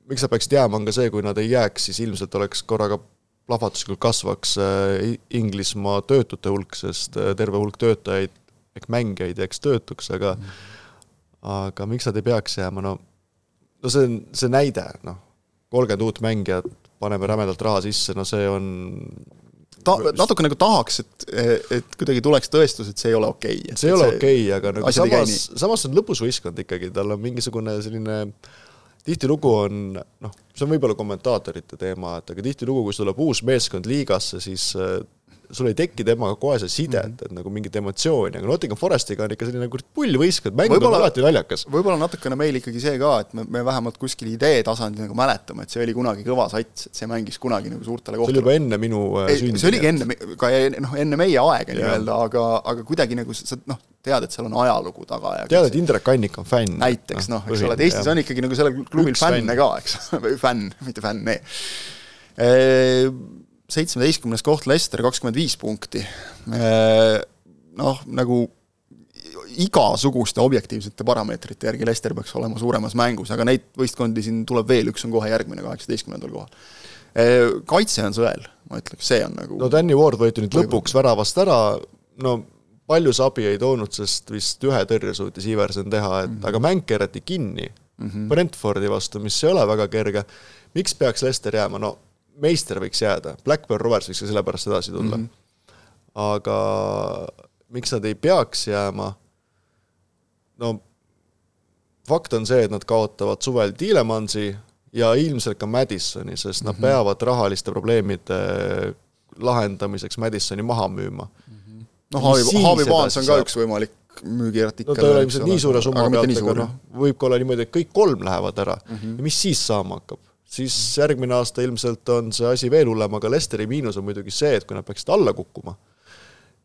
miks nad peaksid jääma, on ka see, kui nad ei jääks, siis ilmselt oleks korraga plahvatuslikult kasvaks äh, Inglismaa töötute hulk, sest terve hulk töötajaid ehk mängijaid jääks töötuks, aga mm. aga miks nad ei peaks jääma, no no see on see näide, noh, kolmkümmend uut mängijat, paneme rämedalt raha sisse, no see on ta-, natuke nagu tahaks, et, et kuidagi tuleks tõestus, et see ei ole okei okay.. see ei ole okei okay,, aga nagu samas, samas on lõbus võistkond ikkagi, tal on mingisugune selline tihtilugu on noh, see on võib-olla kommentaatorite teema, et aga tihtilugu, kui tuleb uus meeskond liigasse, siis sul ei teki temaga kohe see sidet mm, -hmm. et nagu mingit emotsiooni, aga Nottingham Forestiga on ikka selline kurat pullvõistkond, mäng on alati naljakas. võib-olla natukene meil ikkagi see ka, et me, me vähemalt kuskil idee tasandil nagu mäletame, et see oli kunagi kõva sats, et see mängis kunagi nagu suurtele kohtadele. see oli juba enne minu äh, sündi. see oligi enne, ka noh, enne meie aega nii-öelda, aga, aga kuidagi nagu sa noh, tead, et seal on ajalugu taga ja tead, et Indrek Annik on fänn. näiteks noh, eks ole, et Eestis on ikkagi nagu sellel klubil fänne ka, eks, või fänn, mitte fänne seitsmeteistkümnes koht Leicester, kakskümmend viis punkti. Noh, nagu igasuguste objektiivsete parameetrite järgi Leicester peaks olema suuremas mängus, aga neid võistkondi siin tuleb veel, üks on kohe järgmine, kaheksateistkümnendal kohal. Kaitse on sõel, ma ütleks, see on nagu no Danny Ward võeti nüüd lõpuks väravast ära, no palju see abi ei toonud, sest vist ühe tõrje suutis Iverson teha, et mm -hmm. aga mäng keerati kinni mm -hmm. Brentfordi vastu, mis ei ole väga kerge. miks peaks Leicester jääma, no meister võiks jääda, Blackburn Rovers võiks ka sellepärast edasi tulla mm. -hmm. aga miks nad ei peaks jääma, no fakt on see, et nad kaotavad suvel Tiilemansi ja ilmselt ka Madisoni, sest nad mm -hmm. peavad rahaliste probleemide lahendamiseks Madisoni maha müüma mm. -hmm. noh, Haavi, Haavi Baans on ka üks võimalik müügiartikkel. no ta ei ole ilmselt nii suure summa pealt, aga noh, võib ka olla niimoodi, et kõik kolm lähevad ära mm -hmm. ja mis siis saama hakkab? Siis järgmine aasta ilmselt on see asi veel hullem, aga Lesteri miinus on muidugi see, et kui nad peaksid alla kukkuma,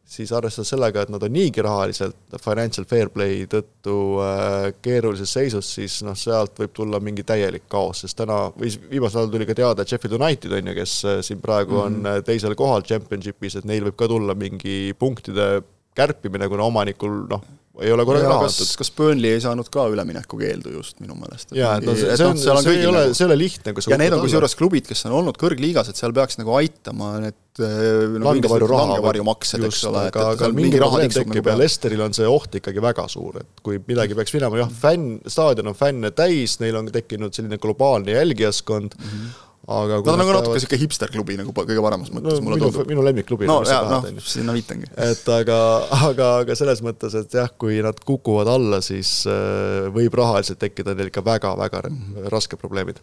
siis arvestades sellega, et nad on niigi rahaliselt financial fair play tõttu äh, keerulises seisus, siis noh, sealt võib tulla mingi täielik kaos, sest täna, või viimasel ajal tuli ka teada, et Sheffield United on ju, kes äh, siin praegu mm -hmm. on mhm. äh, teisel kohal championship'is, et neil võib ka tulla mingi punktide kärpimine, kuna omanikul noh, ei ole korraga raha antud. kas Burnley ei saanud ka üleminekukeeldu just minu meelest? jaa, et no see, see on, see ei ole, see ei ole lihtne, kui sa ja need on kusjuures klubid, kes on olnud kõrgliigas, et seal peaks nagu aitama need no, langevarju raha. langevarjumaksed, eks ole, et, et seal mingi raha tekib nagu ja Lesteril on see oht ikkagi väga suur, et kui midagi peaks minema, jah, fänn, staadion on fänne täis, neil on tekkinud selline globaalne jälgijaskond mm, -hmm aga Nad on nagu natuke niisugune hipster-klubi nagu kõige paremas mõttes no, mulle minu, tundub. minu lemmikklubi no jaa, noh, sinna viitangi. et aga, aga, aga selles mõttes, et jah, kui nad kukuvad alla, siis äh, võib rahaliselt tekkida neil ikka väga-väga mm -hmm. rasked probleemid.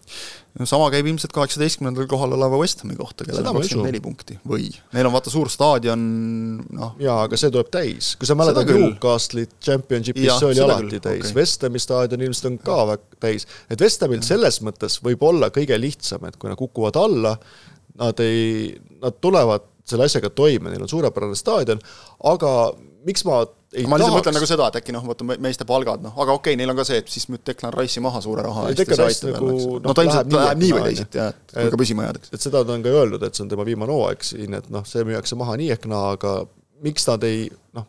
no sama käib ilmselt kaheksateistkümnendal kohal oleva West Hami kohta, kellel on kakskümmend neli punkti või neil on vaata suur staadion, noh. jaa, aga see tuleb täis, kui sa mäletad Newcastle'it Championshipis, see oli alati küll. täis okay., West Hami staadion ilmselt on ka väga täis, et West Hamil selles mõttes võib olla kõige lihtsam, et kui nad kukuvad alla, nad ei, nad tulevad selle asjaga toime, neil on suurepärane staadion, aga miks ma ei ma lihtsalt mõtlen nagu seda, et äkki noh, vaata meeste palgad, noh, aga okei okay,, neil on ka see, et siis müüd Declan Rice'i maha suure raha eest ja see aitab nagu, jälle, eks no ta ilmselt läheb nii või teisiti jah, et kui ka püsima jäädakse. et seda ta on ka öeldud, et see on tema viimane hooaeg siin, et noh, see müüakse maha nii ehk naa, aga miks nad ei noh,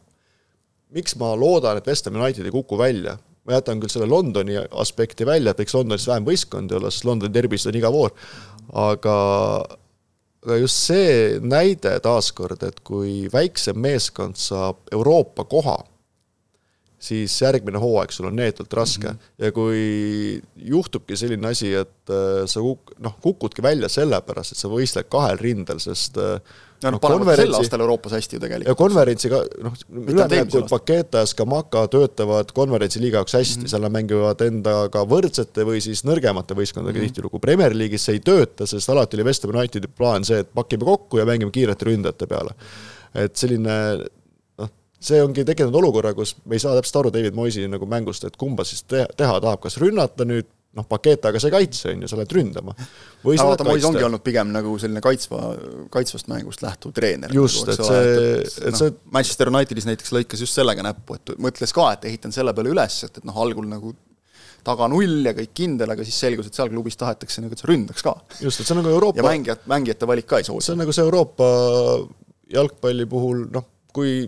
miks ma loodan, et West Ham United ei kuku välja, ma jätan küll selle Londoni aspekti välja, et võiks Londonis vähem võistkondi olla, sest Londoni derbis on iga voor, aga aga just see näide taaskord, et kui väiksem meeskond saab Euroopa koha, siis järgmine hooaeg sul on neetult raske mm. -hmm. ja kui juhtubki selline asi, et äh, sa kuk-, noh, kukudki välja sellepärast, et sa võistled kahel rindel, sest äh, ja noh, panevad sel aastal Euroopas hästi ju tegelikult. ja konverentsiga, noh, üleminekud Paketa ja Skamaka töötavad konverentsi liiga jaoks hästi mm, -hmm. seal nad mängivad endaga võrdsete või siis nõrgemate võistkondadega mm -hmm. tihtilugu. Premier League'is see ei tööta, sest alati oli West Ham Unitedi plaan see, et pakime kokku ja mängime kiirete ründajate peale. et selline noh, see ongi tekitanud olukorra, kus me ei saa täpselt aru David Moisi nagu mängust, et kumba siis teha, teha tahab, kas rünnata nüüd noh, Paketaga sa ei kaitse, on ju, sa lähed ründama. või sa lähed kaitsta. ongi olnud pigem nagu selline kaitsva, kaitsvast mängust lähtuv treener. just, et see, et, noh, see Manchester Unitedis näiteks lõikas just sellega näppu, et mõtles ka, et ehitan selle peale üles, et, et noh, algul nagu taga null ja kõik kindel, aga siis selgus, et seal klubis tahetakse nagu, et sa ründaks ka. just, et see on nagu Euroopa ja mängijad, mängijate valik ka ei soosi. see on nagu see Euroopa jalgpalli puhul, noh, kui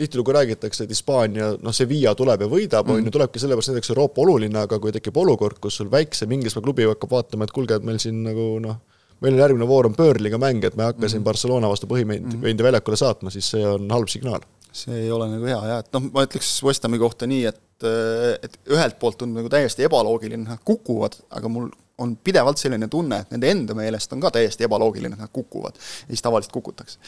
tihtilugu räägitakse, et Hispaania, noh, Sevilla tuleb ja võidab mm., on ju, tulebki sellepärast näiteks Euroopa oluline, aga kui tekib olukord, kus sul väiksem Inglismaa klubi hakkab vaatama, et kuulge, et meil siin nagu noh, meil on järgmine voor on Burnley'ga mäng, et me ei hakka mm. siin Barcelona vastu põhimendi mm. väljakule saatma, siis see on halb signaal. see ei ole nagu hea jah, et noh, ma ütleks West Hami kohta nii, et et ühelt poolt tundub nagu täiesti ebaloogiline, nad kukuvad, aga mul on pidevalt selline tunne, et nende enda meelest on ka täiesti ebaloogiline, et nad kukuvad. ja siis tavaliselt kukutakse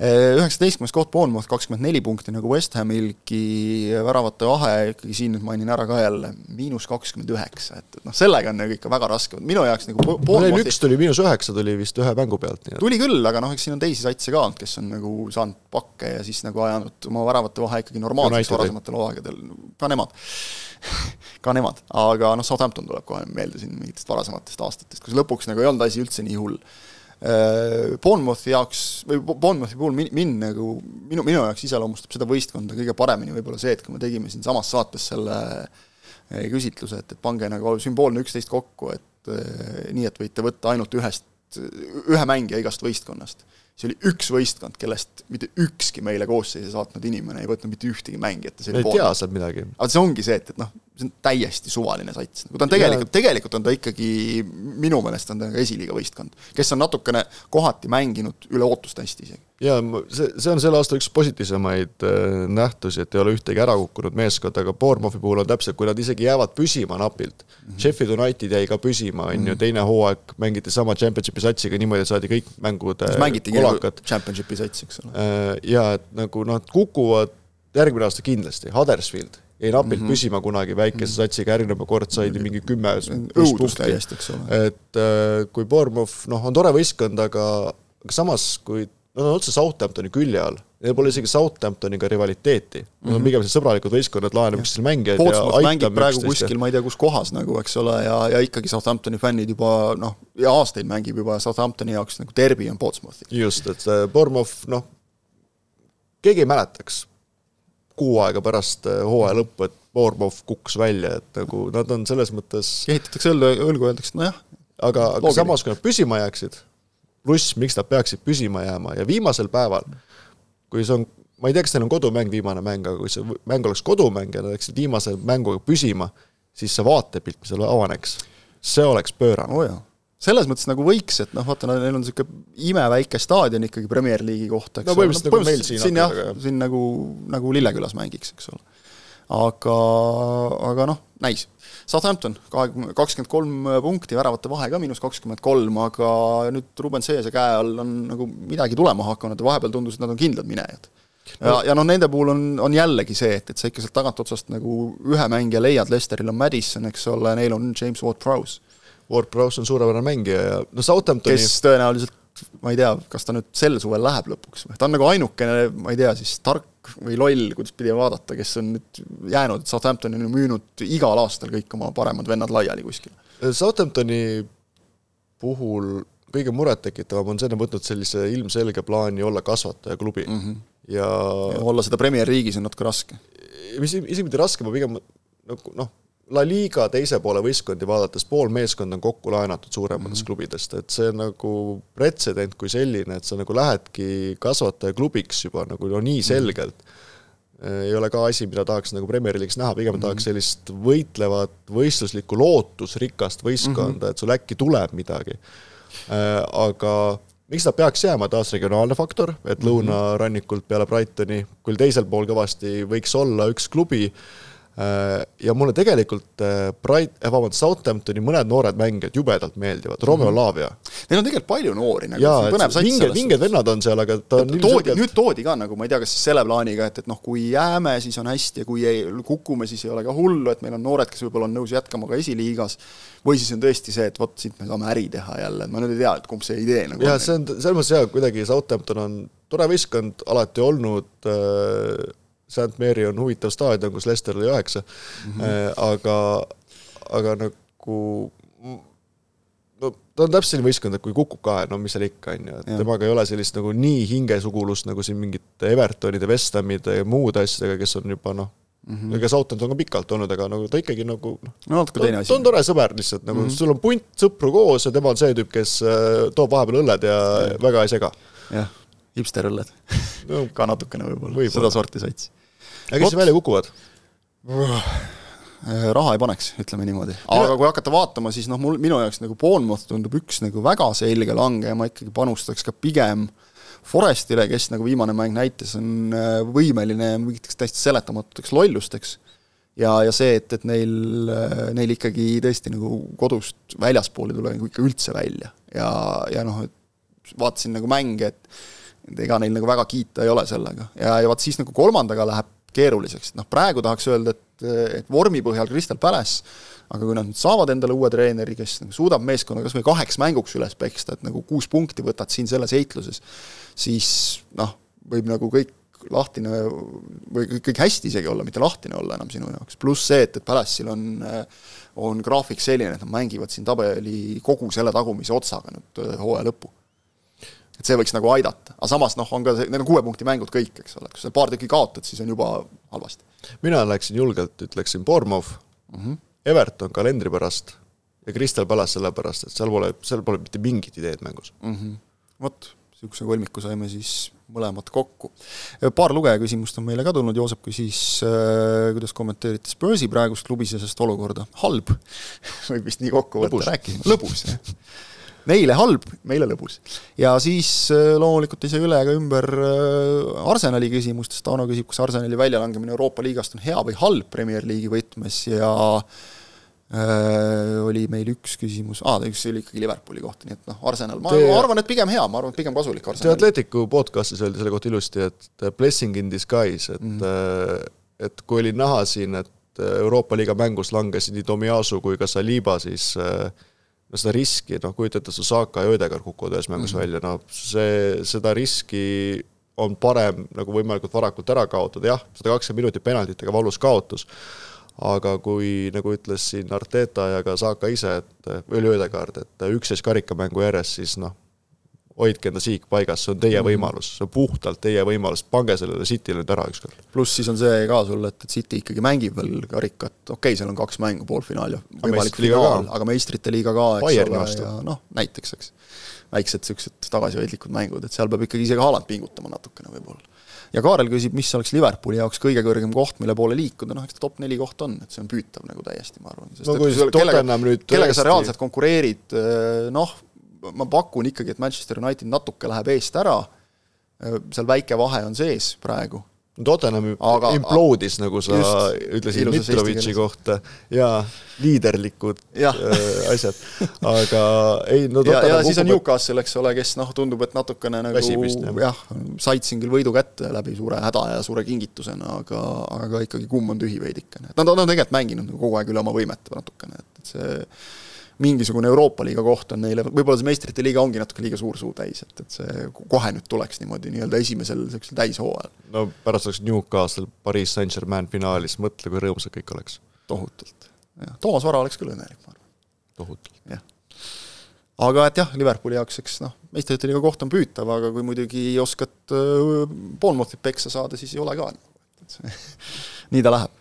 üheksateistkümnes koht Bournemouth, kakskümmend neli punkti nagu West Hamilgi, väravate vahe ikkagi siin nüüd mainin ära ka jälle, miinus kakskümmend üheksa, et noh, sellega on nagu ikka väga raske, minu jaoks nagu Bournemouthi üks tuli miinus üheksa tuli vist ühe mängu pealt, nii et tuli küll, aga noh, eks siin on teisi satse ka olnud, kes on nagu saanud pakke ja siis nagu ajanud oma väravate vahe ikkagi normaalseks varasematel hooaegadel, ka nemad. Ka nemad, aga noh, Southampton tuleb kohe meelde siin mingitest varasematest aastatest, kus lõpuks nagu ei olnud asi üldse nii hull Bournemouthi jaoks või Bournemouthi puhul min-, mind nagu, minu, minu jaoks iseloomustab seda võistkonda kõige paremini võib-olla see, et kui me tegime siinsamas saates selle äh, küsitluse, et, et pange nagu sümboolne üksteist kokku, et eh, nii, et võite võtta ainult ühest, ühe mängija igast võistkonnast. see oli üks võistkond, kellest mitte ükski meile koosseisu saatnud inimene ei võtnud mitte ühtegi mängijat. ei tea sealt midagi. aga see ongi see, et, et noh, see on täiesti suvaline sats, nagu ta on tegelikult, tegelikult on ta ikkagi, minu meelest on ta ka esiliiga võistkond, kes on natukene kohati mänginud üle ootuste hästi isegi. jaa, see, see on selle aasta üks positiivsemaid äh, nähtusi, et ei ole ühtegi ära kukkunud meeskonda, aga Bournemouthi puhul on täpselt, kui nad isegi jäävad püsima napilt mm, -hmm. Sheffield United jäi ka püsima, on ju, mhm. teine hooaeg mängiti sama championship'i satsiga niimoodi, et saadi kõik mängud mängitigi nagu championship'i sats, eks ole. Äh, jaa, et nagu nad kukuvad järgmine aasta kindlasti, Huddersfield jäi napilt mm -hmm. püsima kunagi väikese mhm. satsiga, järgmine kord said mingi kümme õudus täiesti, eks ole. et äh, kui Bournemouth, noh, on tore võistkond, aga, aga samas, kui nad on otse Southamptoni külje all, neil pole isegi Southamptoniga rivaliteeti mm. -hmm. Nad on mhm. pigem sõbralikud võistkonnad, laenab üksteisele mängijaid ja mängib praegu üksteist. kuskil, ma ei tea, kus kohas nagu, eks ole, ja, ja ikkagi Southamptoni fännid juba noh, ja aastaid mängib juba Southamptoni jaoks nagu derbi on Portsmouthi. just, et see Bournemouth, noh, keegi ei mäletaks kuu aega pärast äh, hooaja lõppu, et Bournemouth kukkus välja, et nagu nad on selles mõttes kehitatakse õlgu, õlgu, öeldakse nojah. aga, aga samas, kui nad püsima jääksid, pluss miks nad peaksid püsima jääma ja viimasel päeval, kui see on ma ei tea, kas neil on kodumäng viimane mäng, aga kui see mäng oleks kodumäng ja nad läksid viimase mänguga püsima, siis see vaatepilt, mis seal avaneks, see oleks pöörane oh. Selles mõttes nagu võiks, et noh, vaata, neil on niisugune imeväike staadion ikkagi Premier League'i kohta, eks no, ole. no põhimõtteliselt nagu meil siin. siin jah, siin nagu, nagu Lillekülas mängiks, eks ole. aga, aga noh, näis. Southampton, kahekümne, kakskümmend kolm punkti, väravate vahe ka miinus kakskümmend kolm, aga nüüd Ruben Seese käe all on nagu midagi tulema hakanud ja vahepeal tundus, et nad on kindlad minejad ja, ja noh, nende puhul on, on jällegi see, et, et sa ikka sealt tagantotsast nagu ühe mängija leiad, Lesteril on Madison, eks ole, neil on James Ward-Prowse. Ward-Prowse on suurepärane mängija ja no Southamptoni kes tõenäoliselt, ma ei tea, kas ta nüüd sel suvel läheb lõpuks või, ta on nagu ainukene, ma ei tea, siis tark või loll, kuidas pidi vaadata, kes on nüüd jäänud, et Southampton on ju müünud igal aastal kõik oma paremad vennad laiali kuskile. Southamptoni puhul kõige murettekitavam on see, et nad on võtnud sellise ilmselge plaani olla kasvatajaklubi mm. -hmm ja, ja olla seda Premier Riigis on natuke raske. mis isegi mitte raske, ma pigem nagu noh, La Liga teise poole võistkondi vaadates pool meeskonda on kokku laenatud suurematest mm -hmm. klubidest, et see nagu pretsedent kui selline, et sa nagu lähedki kasvatajaklubiks juba nagu no nii mhm. selgelt mm, -hmm. ei ole ka asi, mida tahaks nagu Premier League'is näha, pigem mm -hmm. tahaks sellist võitlevat, võistluslikku, lootusrikast võistkonda mm, -hmm. et sul äkki tuleb midagi. Äh, aga miks ta peaks jääma, taas regionaalne faktor, et mhm. lõunarannikult peale Brightoni, küll teisel pool kõvasti võiks olla üks klubi, Äh, ja mulle tegelikult äh, Bright, äh, vabandust, Southamptoni mõned noored mängijad jubedalt meeldivad, Romeo mm -hmm. Lavia. Neil on tegelikult palju noori, nagu põnev sats vinged, vinged vennad on seal, aga ta on toodi nüüd toodi ka nagu, ma ei tea, kas siis selle plaaniga, et, et noh, kui jääme, siis on hästi ja kui ei, kukume, siis ei ole ka hullu, et meil on noored, kes võib-olla on nõus jätkama ka esiliigas, või siis on tõesti see, et vot siit me saame äri teha jälle, ma nüüd ei tea, et kumb see idee nagu jaa, see on, selles mõttes jaa, kuidagi Southampton on tore võistkond alati olnud äh,, St Mary on huvitav staadion, kus Lester oli üheksa mm, -hmm. aga, aga nagu no ta on täpselt selline võistkond, et kui kukub kahe, no mis seal ikka, on ju, et temaga ei ole sellist nagu nii hingesugulust nagu siin mingite Evertonide, West Hamide ja muude asjadega, kes on juba noh mm -hmm., ega Southampton on ka pikalt olnud, aga nagu ta ikkagi nagu noh, no, natuke teine asi. ta on tore sõber lihtsalt, nagu mm -hmm. sul on punt sõpru koos ja tema on see tüüp, kes äh, toob vahepeal õlled ja, ja. väga ei sega. jah, hipsterõlled no, ka natukene võib-olla võib, sedasorti sats aga kes välja kukuvad? raha ei paneks, ütleme niimoodi. aga kui hakata vaatama, siis noh, mul, minu jaoks nagu Bournemouth tundub üks nagu väga selge langeja, ma ikkagi panustaks ka pigem Forestile, kes nagu viimane mäng näitas, on äh, võimeline mingiteks täiesti seletamatuteks lollusteks. ja, ja see, et, et neil, äh, neil ikkagi tõesti nagu kodust väljaspool ei tule nagu ikka üldse välja ja, ja noh, et vaatasin nagu mänge, et ega neil nagu väga kiita ei ole sellega ja, ja vaat siis nagu kolmandaga läheb keeruliseks, noh, praegu tahaks öelda, et, et vormi põhjal Crystal Palace, aga kui nad nüüd saavad endale uue treeneri, kes nagu suudab meeskonna kas või kaheks mänguks üles peksta, et nagu kuus punkti võtad siin selles heitluses, siis noh, võib nagu kõik lahtine või kõik hästi isegi olla, mitte lahtine olla enam sinu jaoks, pluss see, et, et Palace'il on on graafik selline, et nad mängivad siin tabeli kogu selle tagumise otsaga nüüd hooaja lõppu et see võiks nagu aidata, aga samas noh, on ka see, need on kuue punkti mängud kõik, eks ole, kui sa paar tükki kaotad, siis on juba halvasti. mina läksin julgelt, ütleksin Bournemouth mm, -hmm. Everton kalendri pärast ja Crystal Palace sellepärast, et seal pole, seal pole mitte mingit ideed mängus mm. -hmm. vot, niisuguse kolmiku saime siis mõlemad kokku. paar lugeja küsimust on meile ka tulnud, Joosep küsis äh,, kuidas kommenteerite Spursi praegust klubisisest olukorda, halb võib vist nii kokku võtta, rääkima, lõbus, jah Neile halb, meile lõbus. ja siis äh, loomulikult ei saa üle ega ümber äh, Arsenali küsimustest, Tauno küsib, kas Arsenali väljalangemine Euroopa liigast on hea või halb Premier League'i võtmes ja äh, oli meil üks küsimus, aa, üks oli ikkagi Liverpooli kohta, nii et noh, Arsenal, ma Te... arvan, et pigem hea, ma arvan, et pigem kasulik Arsenal. Atleticu podcast'is öeldi selle kohta ilusti, et blessing in disguise, et mm -hmm. et kui oli näha siin, et Euroopa liiga mängus langesid nii Tomiasu kui ka Saliba, siis äh, no seda riski, noh kujuta ette, Susaka ja Ödegaard kukuvad ühes mängus mm -hmm. välja, no see, seda riski on parem nagu võimalikult varakult ära kaotada, jah, sada kakskümmend minutit penaltitega valus kaotus, aga kui, nagu ütles siin Arteta ja ka Saka ise, et, või oli Ödegaard, et üksteist karikamängu järjest, siis noh, hoidke enda siik paigas, see on teie mm. võimalus, see on puhtalt teie võimalus, pange sellele Cityle nüüd ära ükskord. pluss siis on see ka sul, et, et City ikkagi mängib veel karikat, okei okay,, seal on kaks mängu, poolfinaal ja võimalik finaal, aga meistrite liiga ka, eks Bayerni ole, ja noh, näiteks, eks. väiksed niisugused tagasihoidlikud mängud, et seal peab ikkagi isegi Haaland pingutama natukene võib-olla. ja Kaarel küsib, mis oleks Liverpooli jaoks kõige kõrgem koht, mille poole liikuda, noh eks ta top neli koht on, et see on püütav nagu täiesti, ma arvan. no kui Tottenham nüüd kellega sa reaalselt konkureerid, noh, ma pakun ikkagi, et Manchester United natuke läheb eest ära, seal väike vahe on sees praegu, Tottenham aga, imploodis, nagu sa just, ütlesid Mitrovitši kohta. Ja liiderlikud ja. Äh, asjad, aga ei no ja, ja siis on Newcastle, eks ole, kes noh, tundub, et natukene nagu Väsimist, jah, said siin küll võidu kätte läbi suure häda ja suure kingitusena, aga, aga ikkagi kumm on tühi veidikene, et nad on tegelikult mänginud nagu kogu aeg üle oma võimete natukene, et see mingisugune Euroopa liiga koht on neile, võib-olla see meistrite liiga ongi natuke liiga suur suu täis, et, et see kohe nüüd tuleks niimoodi nii-öelda esimesel niisugusel täishooajal. no pärast oleks Newcastle Pariis Saint-Germain finaalis, mõtle, kui rõõmsad kõik oleks. tohutult, jah. Toomas Vara oleks küll õnnelik, ma arvan. tohutult. jah. aga et jah, Liverpooli jaoks, eks noh, meistrite liiga koht on püütav, aga kui muidugi oskad Bournemouthit peksa saada, siis ei ole ka, nii ta läheb.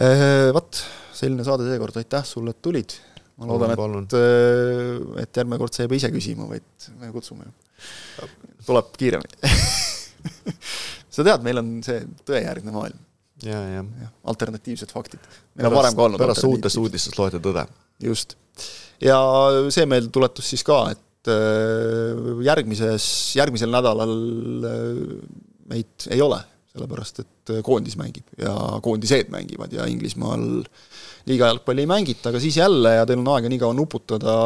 Äh, Vot, selline saade seekord, aitäh sulle, et tulid ma loodan, et, äh, et järgmine kord sa ei pea ise küsima, vaid me kutsume. tuleb kiiremini sa tead, meil on see tõejärgne maailm. ja, ja, ja. alternatiivsed faktid. meil on varem ka olnud pärast uutest uudistest loete tõde. just. ja see meeldetuletus siis ka, et äh, järgmises, järgmisel nädalal äh, meid ei ole, sellepärast et koondis mängib ja koondised mängivad ja Inglismaal äh, liiga jalgpalli ei mängita, aga siis jälle ja teil on aega nii kaua nuputada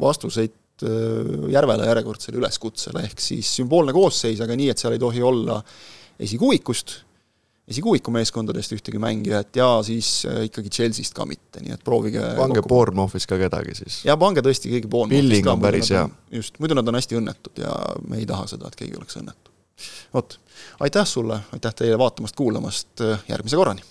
vastuseid äh, Järvele järjekordsele üleskutsele, ehk siis sümboolne koosseis, aga nii, et seal ei tohi olla esikuuikust, esikuuiku meeskondadest ühtegi mängijat ja siis äh, ikkagi Chelsea'st ka mitte, nii et proovige pange Bournemouthis ka kedagi siis. ja pange tõesti keegi Bournemouthis ka. Pilling on päris hea. just, muidu nad on hästi õnnetud ja me ei taha seda, et keegi oleks õnnetu. Vot, aitäh sulle, aitäh teile vaatamast-kuulamast, järgmise korrani!